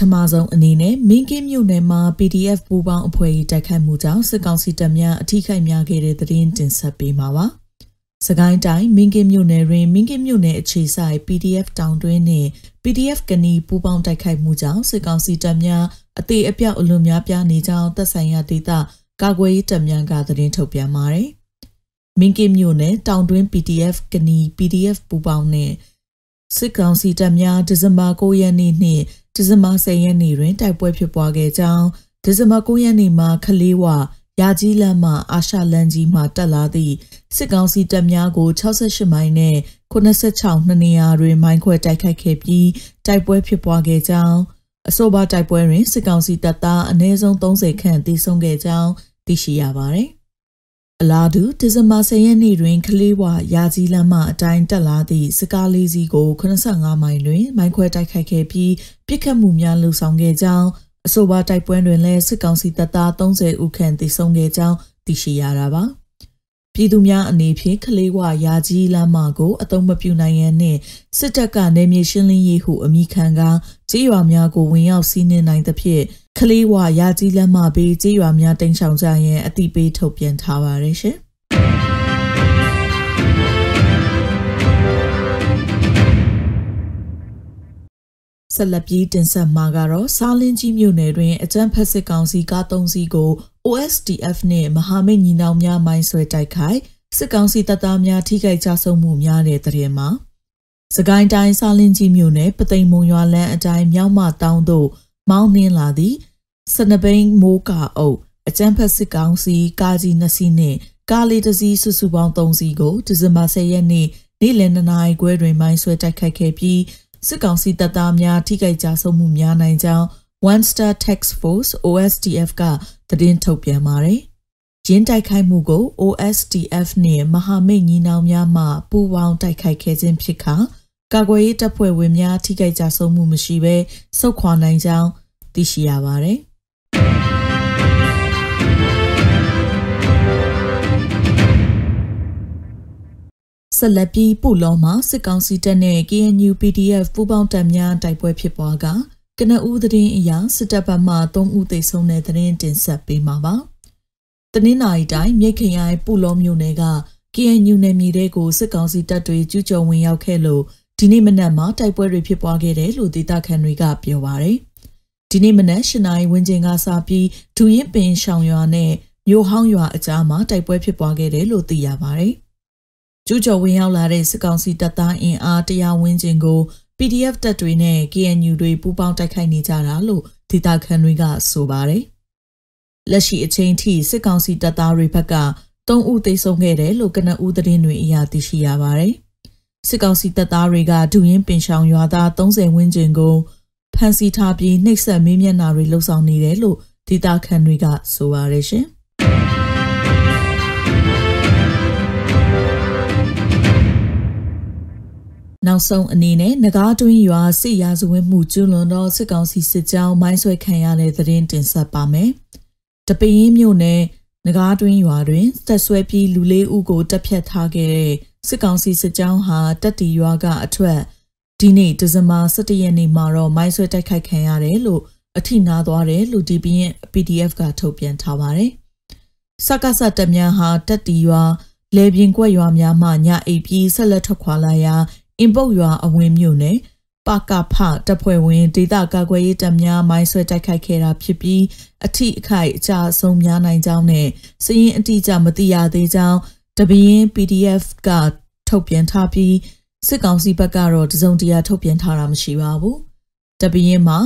ထမဆုံးအနေနဲ့မင်းကင်းမြို့နယ်မှာ PDF ပူးပေါင်းအဖွဲ့ကြီးတိုက်ခိုက်မှုကြောင့်စစ်ကောင်စီတပ်များအထိခိုက်များခဲ့တဲ့သတင်းတင်ဆက်ပေးမှာပါ။စကိုင်းတိုင်းမင်းကင်းမြို့နယ်တွင်မင်းကင်းမြို့နယ်အခြေဆိုင် PDF တောင်တွင်းနှင့် PDF ကနီပူးပေါင်းတိုက်ခိုက်မှုကြောင့်စစ်ကောင်စီတပ်များအသေးအပြောက်အလွန်များပြားနေကြောင်းသက်ဆိုင်ရာဒေသကာကွယ်ရေးတပ်များကသတင်းထုတ်ပြန်ပါတယ်။မင်းကင်းမြို့နယ်တောင်တွင်း PDF ကနီ PDF ပူးပေါင်းနှင့် စစ်ကောင်စီတပ်များဒီဇင်ဘာ9ရက်နေ့နှင့်ဒီဇင်ဘာ10ရက်နေ့တွင်တိုက်ပွဲဖြစ်ပွားခဲ့ကြောင်းဒီဇင်ဘာ9ရက်နေ့မှာခလေးဝရာကြီးလမ်းမှအာရှလမ်းကြီးမှတက်လာသည့်စစ်ကောင်စီတပ်များကို68မိုင်နဲ့86နှစ်နေရာတွင်မိုင်းခွဲတိုက်ခိုက်ခဲ့ပြီးတိုက်ပွဲဖြစ်ပွားခဲ့ကြောင်းအဆိုပါတိုက်ပွဲတွင်စစ်ကောင်စီတပ်သားအနည်းဆုံး30ခန့်သေဆုံးခဲ့ကြောင်းသိရှိရပါသည် အလားတူဒီဇင်ဘာ10ရက်နေ့တွင်ကလေးဝရာကြီးလမ်းမှအတိုင်းတက်လာသည့်စကားလေးစီးကို85မိုင်တွင်မိုင်းခွဲတိုက်ခိုက်ခဲ့ပြီးပြစ်ခတ်မှုများလှုံ့ဆော်ခဲ့ကြောင်းအဆိုပါတိုက်ပွဲတွင်လည်းစစ်ကောင်စီတပ်သား30ဦးခန့်သေဆုံးခဲ့ကြောင်းသိရှိရတာပါပြည်သူများအနေဖြင့်ကလေးဝရာကြီးလမ်းမကိုအတုံးမပြူနိုင်ရန်နှင့်စစ်တပ်ကနေမြေရှင်းလင်းရေးဟုအမိခံက ကြေးရွာများကိုဝင်ရောက်စီးနှင်နိုင်သဖြင့်ကလေးဝရာကြီးလမ်းမဘေးကြေးရွာများတိမ်းရှောင်ကြရန်အတိပေးထုတ်ပြန်ထားပါတယ်ရှင်ဆက်လက်ပြီးတင်ဆက်မှာကတော့စားလင်းကြီးမြို့နယ်တွင်အကြမ်းဖက်စစ်ကောင်စီကား၃စီးကို OSDF နှင့်မဟာမိတ်ညီနောင်များမိုင်းဆွဲတိုက်ခိုက်စစ်ကောင်စီတပ်သားများထိခိုက်ကြဆုံးမှုများတဲ့တရင်မှာ စကိုင်းတိုင်းစားလင်းကြီးမြို့နယ်ပသိမ်မုံရွာလန်းအတိုင်းမြောက်မတောင်းတို့မောင်းနှင်းလာသည့်စနဘိန်းမိုးကအုပ်အကြမ်းဖက်စစ်ကောင်စီကားကြီးနှစ်စီးနှင့်ကားလေးတစ်စီးစုစုပေါင်း3စီးကိုဒီဇင်ဘာ10ရက်နေ့နေ့လယ်2နာရီခွဲတွင်မိုင်းဆွဲတိုက်ခိုက်ခဲ့ပြီးစစ်ကောင်စီတပ်သားများထိခိုက်ကြဆုံးမှုများနိုင်ကြောင်း One Star Task Force OSTF ကသတင်းထုတ်ပြန်ပါတယ်။ ရင်းတိုက်ခိုက်မှုကို OSTF နှင့်မဟာမိတ်ညီနောင်များမှပူးပေါင်းတိုက်ခိုက်ခဲ့ခြင်းဖြစ်ကာကာကွယ်ရေးတပ်ဖွဲ့ဝင်များထိခိုက်ကြဆုံးမှုမရှိဘဲစုခွာနိုင်ကြောင်းသိရှိရပါတယ်။ဆက်လက်ပြီးပုလောမှာစစ်ကောင်စီတပ်နဲ့ KNU PDF ပူးပေါင်းတပ်များတိုက်ပွဲဖြစ်ပွားကကနဦးသတင်းအရစစ်တပ်ဘက်မှ3ဦးသေဆုံးတဲ့သတင်းတင်ဆက်ပေးမှာပါ။ တနင်္လာရီတိုင်းမြိတ်ခရိုင်ပုလောမြို့နယ်က KNU နယ်မြေတွေကိုစစ်ကောင်စီတပ်တွေကျူးကျော်ဝင်ရောက်ခဲ့လို့ဒီနေ့မနက်မှာတိုက်ပွဲတွေဖြစ်ပွားခဲ့တယ်လို့ဒေသခံတွေကပြောပါတယ်။ဒီနေ့မနက်၈နာရီဝန်းကျင်ကစပြီးဒူရင်ပင်ရှောင်ရွာနဲ့မြို့ဟောင်းရွာအကြားမှာတိုက်ပွဲဖြစ်ပွားခဲ့တယ်လို့သိရပါတယ်။ကျူးကျော်ဝင်ရောက်လာတဲ့စစ်ကောင်စီတပ်သားအင်အားတရာဝန်းကျင်ကို PDF တပ်တွေနဲ့ KNU တွေပူးပေါင်းတိုက်ခိုက်နေကြတာလို့ဒေသခံတွေကဆိုပါတယ်။ လက်ရှိအချိန်ထိစစ်ကောင်စီတပ်သားတွေဘက်က3ဦးသေဆုံးခဲ့တယ်လို့ကနဦးသတင်းတွေအရသိရှိရပါတယ်။စစ်ကောင်စီတပ်သားတွေကဒူရင်ပင်ရှောင်ရွာသား30ဝန်းကျင်ကိုဖမ်းဆီးထားပြီးနှိပ်စက်မေးမြန်းတာတွေလှုပ်ဆောင်နေတယ်လို့ဒေသခံတွေကဆိုပါတယ်ရှင်။နောက်ဆုံးအနေနဲ့နဂါးတွင်းရွာစစ်ရာဇဝတ်မှုကျူးလွန်သောစစ်ကောင်စီစစ်ကြောင်းမိုင်းဆွဲခံရတဲ့သတင်းတင်ဆက်ပါမယ်။ တပင်းမြို့နယ်နဂါးတွင်းရွာတွင်သက်ဆွဲပြီးလူလေးဦးကိုတပ်ဖြတ်ထားခဲ့တဲ့စစ်ကောင်စီစစ်ကြောင်းဟာတက်တီရွာကအထက်ဒီနေ့ဒီဇင်ဘာ17ရက်နေ့မှာတော့မိုင်းဆွဲတိုက်ခိုက်ခံရတယ်လို့အထိနာသွားတယ်လို့ဒီပြင်း PDF ကထုတ်ပြန်ထားပါတယ်။စက္ကစတပ်များဟာတက်တီရွာလေပြင်းကွက်ရွာများမှညအိပ်ပြီးဆက်လက်ထွက်ခွာလာရာအင်ပုတ်ရွာအဝင်းမြို့နယ် ပကဖတပ်ဖွဲ့ဝင်ဒေသကာကွယ်ရေးတပ်များမိုင်းဆွဲတိုက်ခိုက်ခဲ့တာဖြစ်ပြီးအထိအခိုက်အကျအဆုံးများနိုင်ကြောင်းနဲ့စည်ရင်အတိအကျမသိရသေးကြောင်းတပင်း PDF ကထုတ်ပြန်ထားပြီးစစ်ကောင်စီဘက်ကတော့တစုံတရာထုတ်ပြန်ထားတာမရှိပါဘူး။တပင်းမှာ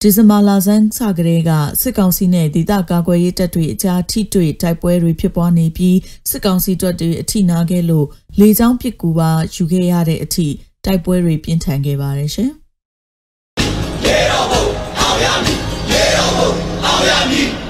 ဒီဇင်ဘာလဆန်းစကလေးကစစ်ကောင်စီနဲ့ဒေသကာကွယ်ရေးတပ်တွေအကြားထိတွေ့တိုက်ပွဲတွေဖြစ်ပွားနေပြီးစစ်ကောင်စီတပ်တွေအထိနာခဲ့လို့လေကြောင်းပစ်ကူပါယူခဲ့ရတဲ့အထိ တိုက်ပွဲတွေပြင်းထန်ခဲ့ပါတယ်ရှင်။ရေတော်ဘုံအောင်ရမည်ရေတော်ဘုံအောင်ရမည်